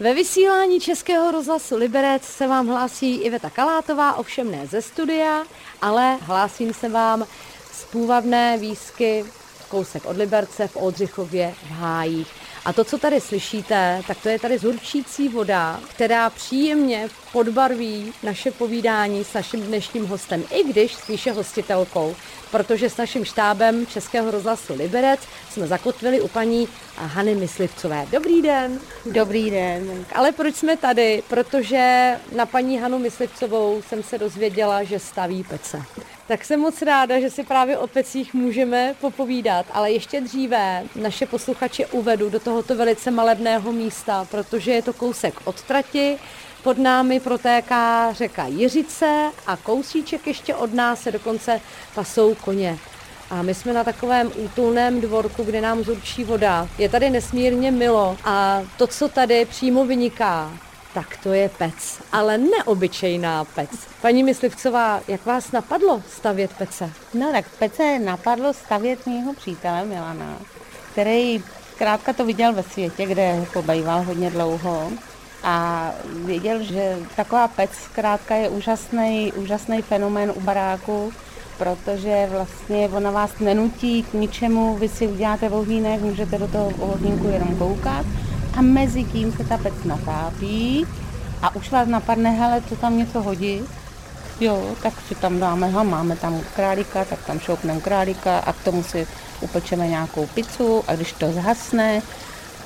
Ve vysílání Českého rozhlasu Liberec se vám hlásí Iveta Kalátová, ovšem ne ze studia, ale hlásím se vám z půvabné výzky kousek od Liberce v Oldřichově v Hájích. A to, co tady slyšíte, tak to je tady zhurčící voda, která příjemně podbarví naše povídání s naším dnešním hostem, i když spíše hostitelkou, protože s naším štábem Českého rozhlasu Liberec jsme zakotvili u paní Hany Myslivcové. Dobrý den. Dobrý den. Ale proč jsme tady? Protože na paní Hanu Myslivcovou jsem se dozvěděla, že staví pece. Tak jsem moc ráda, že si právě o pecích můžeme popovídat, ale ještě dříve naše posluchače uvedu do tohoto velice malebného místa, protože je to kousek od trati, pod námi protéká řeka Jiřice a kousíček ještě od nás se dokonce pasou koně. A my jsme na takovém útulném dvorku, kde nám zurčí voda. Je tady nesmírně milo a to, co tady přímo vyniká, tak to je pec, ale neobyčejná pec. Paní Myslivcová, jak vás napadlo stavět pece? No tak pece napadlo stavět mýho přítele Milana, který zkrátka to viděl ve světě, kde pobýval hodně dlouho a věděl, že taková pec zkrátka je úžasný, úžasný fenomén u baráku, protože vlastně ona vás nenutí k ničemu, vy si uděláte vohýnek, můžete do toho vohýnku jenom koukat a mezi tím se ta pec natápí a už vás napadne, hele, co tam něco hodí, jo, tak si tam dáme, ha, máme tam králíka, tak tam šoupneme králíka a k tomu si upečeme nějakou pizzu a když to zhasne,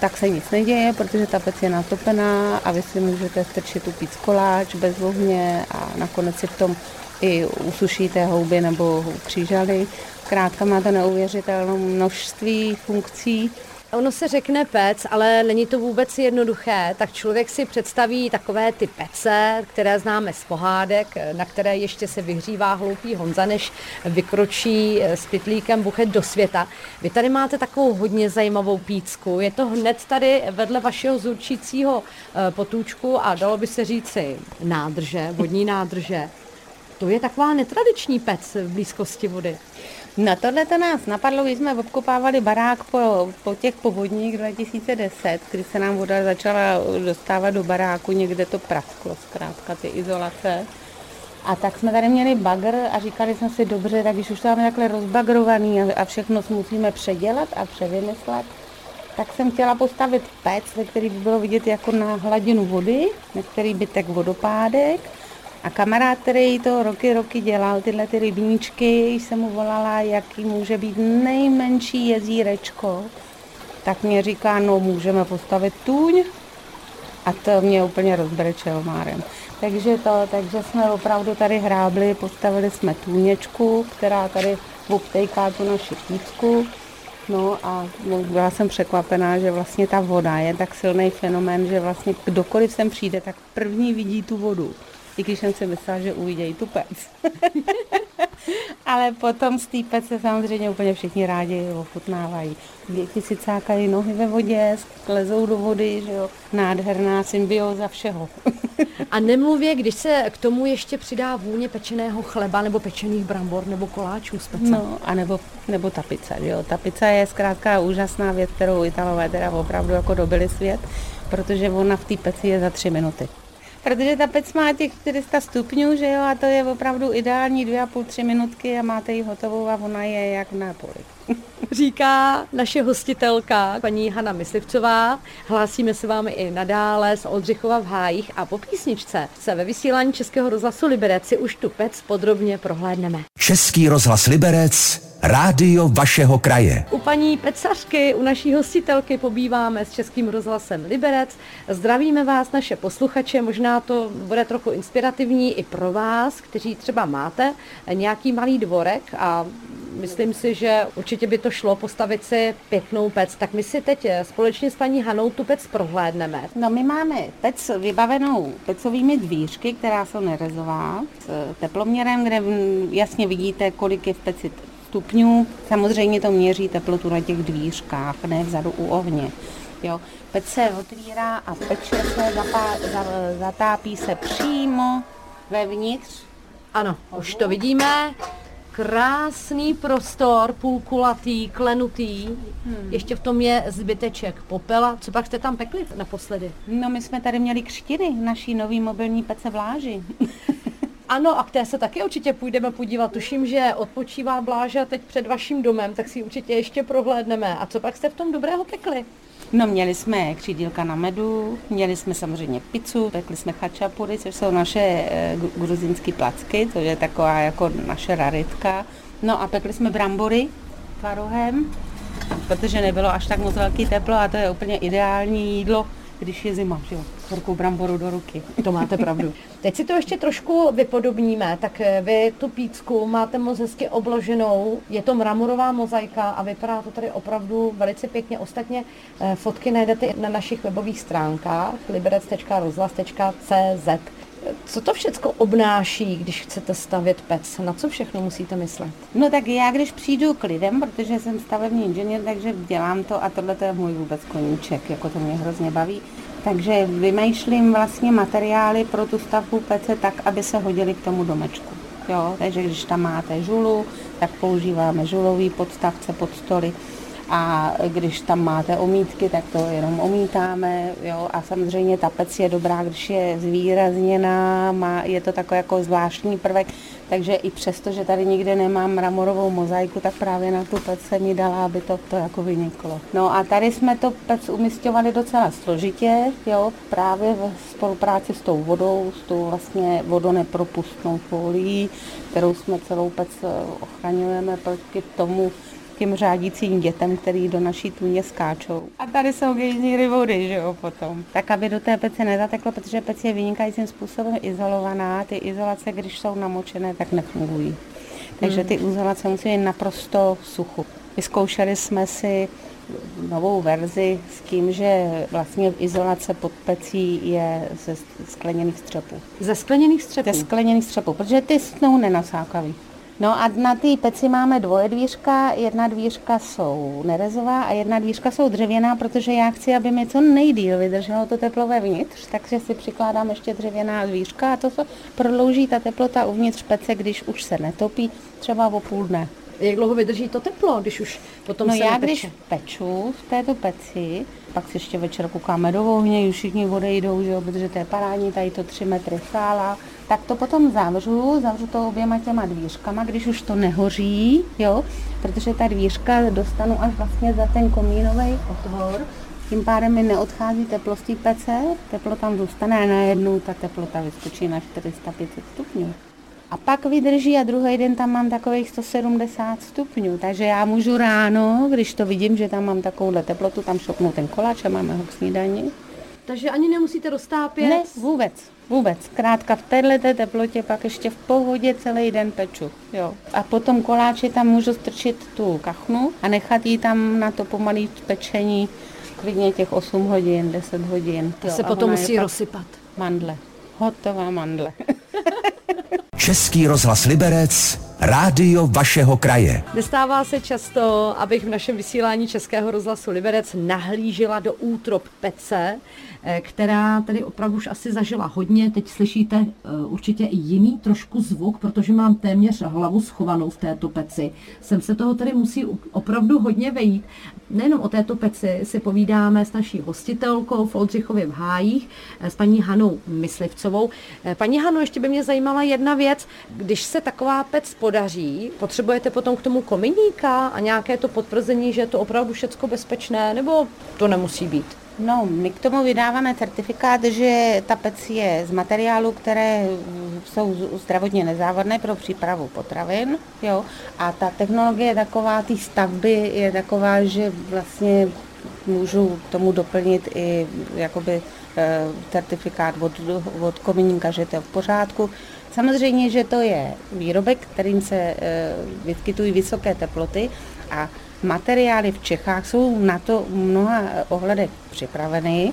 tak se nic neděje, protože ta pec je natopená a vy si můžete strčit upít koláč bez ohně a nakonec si v tom i usušíte houby nebo křížaly. Krátka má to neuvěřitelné množství funkcí Ono se řekne pec, ale není to vůbec jednoduché, tak člověk si představí takové ty pece, které známe z pohádek, na které ještě se vyhřívá hloupý Honza, než vykročí s pytlíkem buchet do světa. Vy tady máte takovou hodně zajímavou pícku, je to hned tady vedle vašeho zurčícího eh, potůčku a dalo by se říci nádrže, vodní nádrže. To je taková netradiční pec v blízkosti vody. Na tohle to nás napadlo, když jsme obkopávali barák po, po těch povodních 2010, kdy se nám voda začala dostávat do baráku, někde to prasklo zkrátka ty izolace. A tak jsme tady měli bagr a říkali jsme si, dobře, tak když už to máme takhle rozbagrovaný a, všechno musíme předělat a převymyslet, tak jsem chtěla postavit pec, ve který by bylo vidět jako na hladinu vody, který by tak vodopádek a kamarád, který to roky, roky dělal, tyhle ty rybníčky, jsem mu volala, jaký může být nejmenší jezírečko, tak mě říká, no můžeme postavit tůň. A to mě úplně rozbrečel Márem. Takže to, takže jsme opravdu tady hrábli, postavili jsme tůněčku, která tady obtejká tu naši pícku. No a byla jsem překvapená, že vlastně ta voda je tak silný fenomén, že vlastně kdokoliv sem přijde, tak první vidí tu vodu i když jsem si myslela, že uvidějí tu pec. Ale potom z té pece samozřejmě úplně všichni rádi ochutnávají. Děti si cákají nohy ve vodě, lezou do vody, že jo. Nádherná symbioza všeho. A nemluvě, když se k tomu ještě přidá vůně pečeného chleba nebo pečených brambor nebo koláčů z pece. No, a nebo, nebo ta pizza, jo. Ta pizza je zkrátka úžasná věc, kterou Italové teda opravdu jako dobili svět, protože ona v té peci je za tři minuty protože ta pec má těch 400 stupňů, že jo, a to je opravdu ideální dvě a půl, tři minutky a máte ji hotovou a ona je jak na poli. Říká naše hostitelka, paní Hana Myslivcová. Hlásíme se vám i nadále z Oldřichova v Hájích a po písničce se ve vysílání Českého rozhlasu Liberec si už tu pec podrobně prohlédneme. Český rozhlas Liberec Rádio vašeho kraje. U paní Pecařky, u naší hostitelky pobýváme s Českým rozhlasem Liberec. Zdravíme vás, naše posluchače, možná to bude trochu inspirativní i pro vás, kteří třeba máte nějaký malý dvorek a myslím si, že určitě by to šlo postavit si pěknou pec. Tak my si teď společně s paní Hanou tu pec prohlédneme. No my máme pec vybavenou pecovými dvířky, která jsou nerezová, s teploměrem, kde jasně vidíte, kolik je v peci stupňů. Samozřejmě to měří teplotu na těch dvířkách, ne vzadu u ohně. Jo. Pec se otvírá a peče se zapá, za, zatápí se přímo vevnitř. Ano, už to vidíme. krásný prostor, půlkulatý, klenutý. Hmm. Ještě v tom je zbyteček popela. Co pak jste tam pekli naposledy? No my jsme tady měli křtiny naší nový mobilní pece v Láži. Ano, a k té se taky určitě půjdeme podívat. Tuším, že odpočívá Bláža teď před vaším domem, tak si určitě ještě prohlédneme. A co pak jste v tom dobrého pekli? No měli jsme křídílka na medu, měli jsme samozřejmě pizzu, pekli jsme chačapury, což jsou naše e, gruzinské placky, to je taková jako naše raritka. No a pekli jsme brambory tvarohem, protože nebylo až tak moc velký teplo a to je úplně ideální jídlo když je zima, že horkou bramboru do ruky. To máte pravdu. Teď si to ještě trošku vypodobníme, tak eh, vy tu pícku máte moc hezky obloženou, je to mramorová mozaika a vypadá to tady opravdu velice pěkně. Ostatně eh, fotky najdete na našich webových stránkách liberec.rozhlas.cz. Co to všechno obnáší, když chcete stavět pec? Na co všechno musíte myslet? No tak já, když přijdu k lidem, protože jsem stavební inženýr, takže dělám to a tohle je můj vůbec koníček, jako to mě hrozně baví. Takže vymýšlím vlastně materiály pro tu stavbu pece tak, aby se hodily k tomu domečku. Jo, takže když tam máte žulu, tak používáme žulový podstavce pod stoly. A když tam máte omítky, tak to jenom omítáme, jo, a samozřejmě ta pec je dobrá, když je zvýrazněná, má, je to takový jako zvláštní prvek, takže i přesto, že tady nikde nemám mramorovou mozaiku, tak právě na tu pec se mi dala, aby to, to jako vyniklo. No a tady jsme to pec umistovali docela složitě, jo, právě v spolupráci s tou vodou, s tou vlastně vodonepropustnou folií, kterou jsme celou pec eh, ochraňujeme proti tomu, těm řádícím dětem, který do naší tůně skáčou. A tady jsou gejzíry vody, že jo, potom. Tak, aby do té pece nezateklo, protože pec je vynikajícím způsobem izolovaná. Ty izolace, když jsou namočené, tak nefungují. Takže ty hmm. izolace musí být naprosto v suchu. Vyzkoušeli jsme si novou verzi s tím, že vlastně izolace pod pecí je ze skleněných střepů. Ze skleněných střepů? Ze skleněných střepů, protože ty jsou nenasákaví. No a na té peci máme dvoje dvířka, jedna dvířka jsou nerezová a jedna dvířka jsou dřevěná, protože já chci, aby mi co nejdíl vydrželo to teplo vevnitř, takže si přikládám ještě dřevěná dvířka a to se prodlouží ta teplota uvnitř pece, když už se netopí, třeba o půl dne. Jak dlouho vydrží to teplo, když už potom no se já nepeče? když peču v této peci, pak si ještě večer koukáme do ohně, už všichni odejdou, že jo, protože to je parádní, tady to 3 metry sála, tak to potom zavřu, zavřu to oběma těma dvířkama, když už to nehoří, jo, protože ta dvířka dostanu až vlastně za ten komínový otvor, tím pádem mi neodchází teplo z té pece, teplo tam zůstane a najednou ta teplota vyskočí na 400-500 stupňů. A pak vydrží a druhý den tam mám takových 170 stupňů, takže já můžu ráno, když to vidím, že tam mám takovouhle teplotu, tam šopnu ten koláč a máme ho k snídani. Takže ani nemusíte roztápět? Ne, vůbec, vůbec. Krátka v této teplotě pak ještě v pohodě celý den peču. Jo. A potom koláči tam můžu strčit tu kachnu a nechat jí tam na to pomalý pečení klidně těch 8 hodin, 10 hodin. To jo, se potom musí rozsypat. Mandle. Hotová mandle. Český rozhlas Liberec, rádio vašeho kraje. Nestává se často, abych v našem vysílání Českého rozhlasu Liberec nahlížela do útrop pece, Eh, která tady opravdu už asi zažila hodně. Teď slyšíte eh, určitě i jiný trošku zvuk, protože mám téměř hlavu schovanou v této peci. Sem se toho tady musí opravdu hodně vejít. Nejenom o této peci si povídáme s naší hostitelkou v Oldřichově v Hájích, eh, s paní Hanou Myslivcovou. Paní Hano, ještě by mě zajímala jedna věc. Když se taková pec podaří, potřebujete potom k tomu kominíka a nějaké to potvrzení, že je to opravdu všecko bezpečné, nebo to nemusí být? No, my k tomu vydáváme certifikát, že ta pec je z materiálu, které jsou zdravotně nezávadné pro přípravu potravin. Jo? A ta technologie taková, té stavby je taková, že vlastně můžu tomu doplnit i jakoby e, certifikát od, od kominíka, že to je v pořádku. Samozřejmě, že to je výrobek, kterým se e, vyskytují vysoké teploty a materiály v Čechách jsou na to mnoha ohledech připraveny.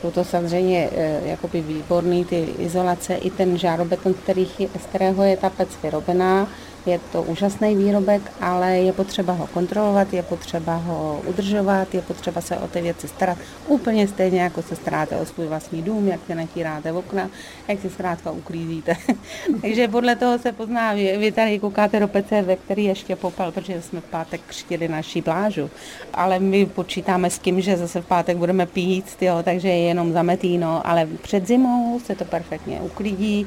Jsou to samozřejmě e, jakoby výborný ty izolace, i ten žárobeton, který, z kterého je ta pec vyrobená, je to úžasný výrobek, ale je potřeba ho kontrolovat, je potřeba ho udržovat, je potřeba se o ty věci starat. Úplně stejně, jako se staráte o svůj vlastní dům, jak se natíráte v okna, jak si zkrátka uklízíte. Takže podle toho se pozná, vy, vy tady koukáte do pece, ve který ještě popel, protože jsme v pátek křtili naší plážu. Ale my počítáme s tím, že zase v pátek budeme pít, jo, takže je jenom zametíno, ale před zimou se to perfektně uklidí,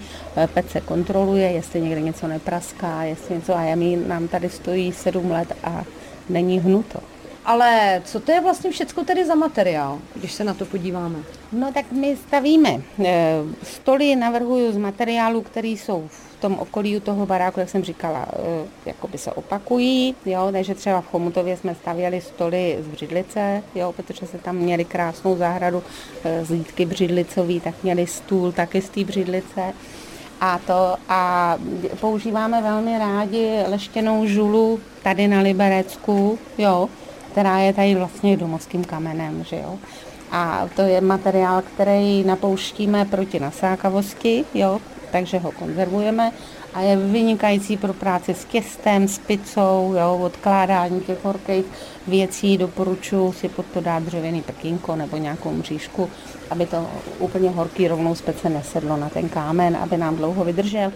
pece kontroluje, jestli někde něco nepraská, jestli něco a jamí nám tady stojí sedm let a není hnuto. Ale co to je vlastně všechno tedy za materiál, když se na to podíváme? No tak my stavíme. E, stoly navrhuju z materiálu, který jsou v tom okolí toho baráku, jak jsem říkala, e, jako by se opakují, jo, takže třeba v Chomutově jsme stavěli stoly z břidlice, jo, protože se tam měli krásnou zahradu z lítky břidlicový, tak měli stůl taky z té břidlice a to a používáme velmi rádi leštěnou žulu tady na Liberecku, jo, která je tady vlastně domovským kamenem, že jo. A to je materiál, který napouštíme proti nasákavosti, jo, takže ho konzervujeme a je vynikající pro práci s těstem, s pizzou, jo, odkládání těch horkých věcí. Doporučuji si pod to dát dřevěný prkínko nebo nějakou mřížku, aby to úplně horký rovnou z pece nesedlo na ten kámen, aby nám dlouho vydržel.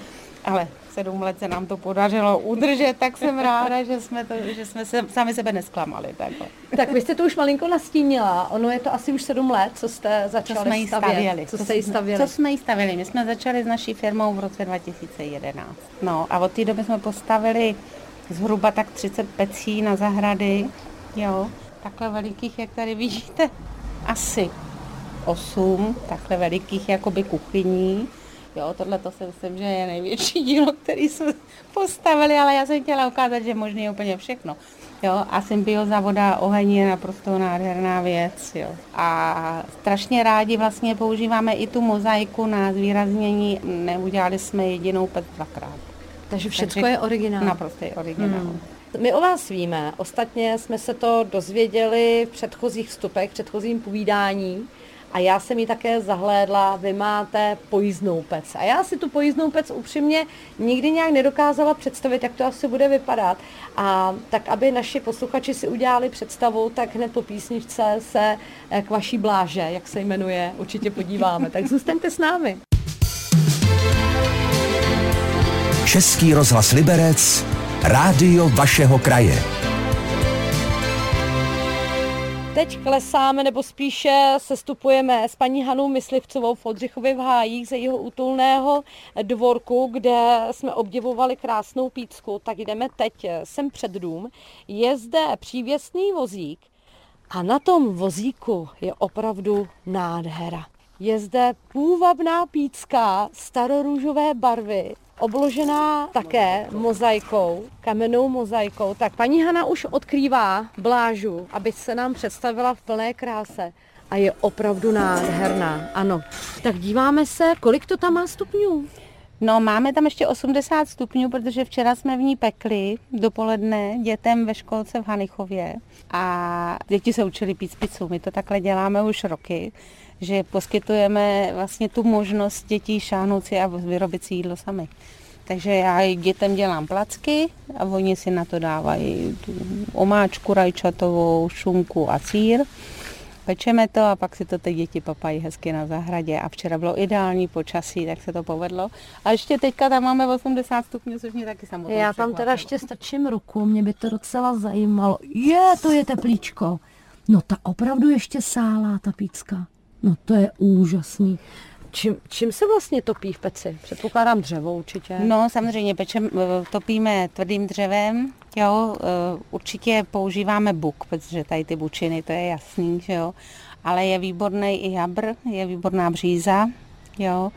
Ale sedm let se nám to podařilo udržet, tak jsem ráda, že jsme, to, že jsme se sami sebe nesklamali. Takhle. Tak vy jste to už malinko nastínila. Ono je to asi už sedm let, co jste začali co jsme jí stavěli. Co, co, jí stavěli. co jsme jí stavěli. My jsme začali s naší firmou v roce 2011. No a od té doby jsme postavili zhruba tak 30 pecí na zahrady. Jo, takhle velikých, jak tady vidíte, asi 8 takhle velikých jakoby kuchyní Jo, tohle to si myslím, že je největší dílo, který jsme postavili, ale já jsem chtěla ukázat, že možný je úplně všechno. Jo, a symbioza voda oheň je naprosto nádherná věc. Jo. A strašně rádi vlastně používáme i tu mozaiku na zvýraznění. Neudělali jsme jedinou pec dvakrát. Takže všechno Takže je originál. Naprosto je originál. Hmm. My o vás víme, ostatně jsme se to dozvěděli v předchozích vstupech, v předchozím povídání, a já jsem ji také zahlédla, vy máte pojízdnou pec. A já si tu pojízdnou pec upřímně nikdy nějak nedokázala představit, jak to asi bude vypadat. A tak, aby naši posluchači si udělali představu, tak hned po písničce se eh, k vaší bláže, jak se jmenuje, určitě podíváme. Tak zůstaňte s námi. Český rozhlas Liberec, rádio vašeho kraje. Teď klesáme, nebo spíše sestupujeme s paní Hanou Myslivcovou v Odřichově v Hájích ze jeho útulného dvorku, kde jsme obdivovali krásnou pícku, tak jdeme teď sem před dům. Je zde přívěsný vozík a na tom vozíku je opravdu nádhera. Je zde půvabná pícka starorůžové barvy obložená také mozaikou, kamennou mozaikou. Tak paní Hana už odkrývá blážu, aby se nám představila v plné kráse. A je opravdu nádherná, ano. Tak díváme se, kolik to tam má stupňů? No, máme tam ještě 80 stupňů, protože včera jsme v ní pekli dopoledne dětem ve školce v Hanichově a děti se učili pít pizzu. My to takhle děláme už roky, že poskytujeme vlastně tu možnost dětí šáhnout si a vyrobit si jídlo sami. Takže já dětem dělám placky a oni si na to dávají tu omáčku rajčatovou, šunku a sír. Pečeme to a pak si to ty děti papají hezky na zahradě a včera bylo ideální počasí, tak se to povedlo. A ještě teďka tam máme 80 stupňů, což mě taky samotné Já tam teda ještě strčím ruku, mě by to docela zajímalo. Je, to je teplíčko. No ta opravdu ještě sálá ta pícka. No to je úžasný. Čím, čím se vlastně topí v peci? Předpokládám dřevo určitě. No samozřejmě pečem, eh, topíme tvrdým dřevem, jo, eh, určitě používáme buk, protože tady ty bučiny, to je jasný, že jo, ale je výborný i jabr, je výborná bříza, jo,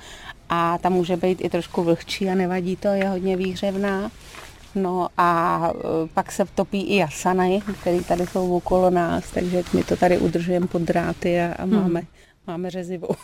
a tam může být i trošku vlhčí a nevadí to, je hodně výhřevná. No a eh, pak se topí i jasany, které tady jsou okolo nás, takže my to tady udržujeme pod dráty a, a máme, hmm máme řezivou.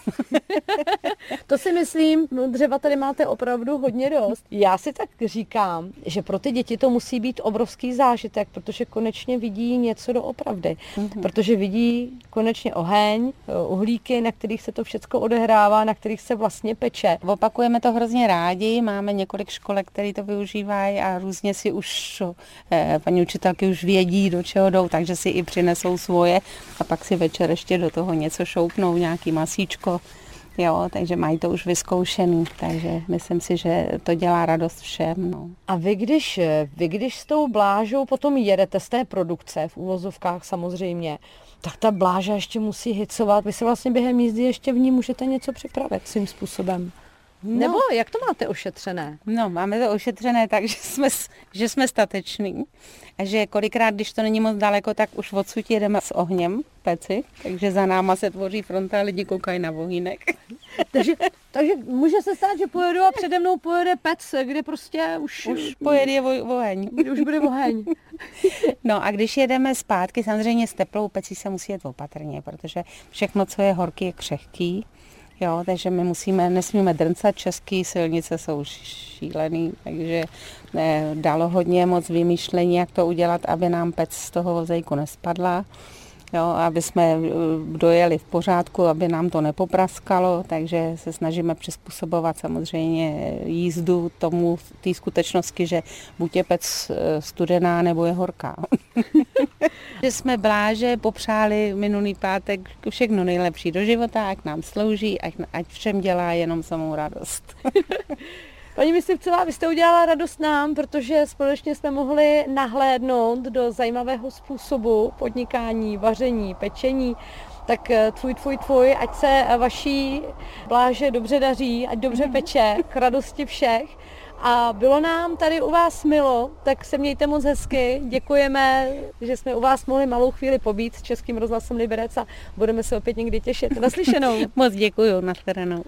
To si myslím, no dřeva tady máte opravdu hodně dost. Já si tak říkám, že pro ty děti to musí být obrovský zážitek, protože konečně vidí něco do opravdy. Mm-hmm. Protože vidí konečně oheň, uhlíky, na kterých se to všechno odehrává, na kterých se vlastně peče. Opakujeme to hrozně rádi, máme několik školek, které to využívají a různě si už eh, paní učitelky už vědí, do čeho jdou, takže si i přinesou svoje a pak si večer ještě do toho něco šoupnou, nějaký masíčko. Jo, takže mají to už vyzkoušený, takže myslím si, že to dělá radost všem. No. A vy když, vy když s tou blážou potom jedete z té produkce, v úvozovkách samozřejmě, tak ta bláža ještě musí hicovat. Vy se vlastně během jízdy ještě v ní můžete něco připravit svým způsobem. No. Nebo jak to máte ošetřené? No, máme to ošetřené tak, že jsme, že jsme stateční a že kolikrát, když to není moc daleko, tak už odsud jedeme s ohněm peci, takže za náma se tvoří fronta a lidi koukají na vohýnek. takže, takže může se stát, že pojedu a přede mnou pojede pec, kde prostě už... Už pojede oheň. Už bude oheň. no a když jedeme zpátky, samozřejmě s teplou pecí se musí jet opatrně, protože všechno, co je horký, je křehký Jo, takže my musíme, nesmíme drncat, české silnice jsou šílený, takže ne, dalo hodně moc vymýšlení, jak to udělat, aby nám pec z toho vozejku nespadla jo, aby jsme eh, dojeli v pořádku, aby nám to nepopraskalo, takže se snažíme přizpůsobovat samozřejmě jízdu tomu té skutečnosti, že buď je pec eh, studená nebo je horká. že jsme Bláže popřáli minulý pátek všechno nejlepší do života, ať nám slouží, ať, ať všem dělá jenom samou radost. Paní Myslivcová, vy jste udělala radost nám, protože společně jsme mohli nahlédnout do zajímavého způsobu podnikání, vaření, pečení. Tak eh, tvůj, tvůj, tvůj, ať se vaší bláže dobře daří, ať dobře mhm. peče, k radosti všech. A bylo nám tady u vás milo, tak se mějte moc hezky. Děkujeme, že jsme u vás mohli malou chvíli pobít s Českým rozhlasem Liberec a budeme se opět někdy těšit. Naslyšenou. moc děkuji, na terénu.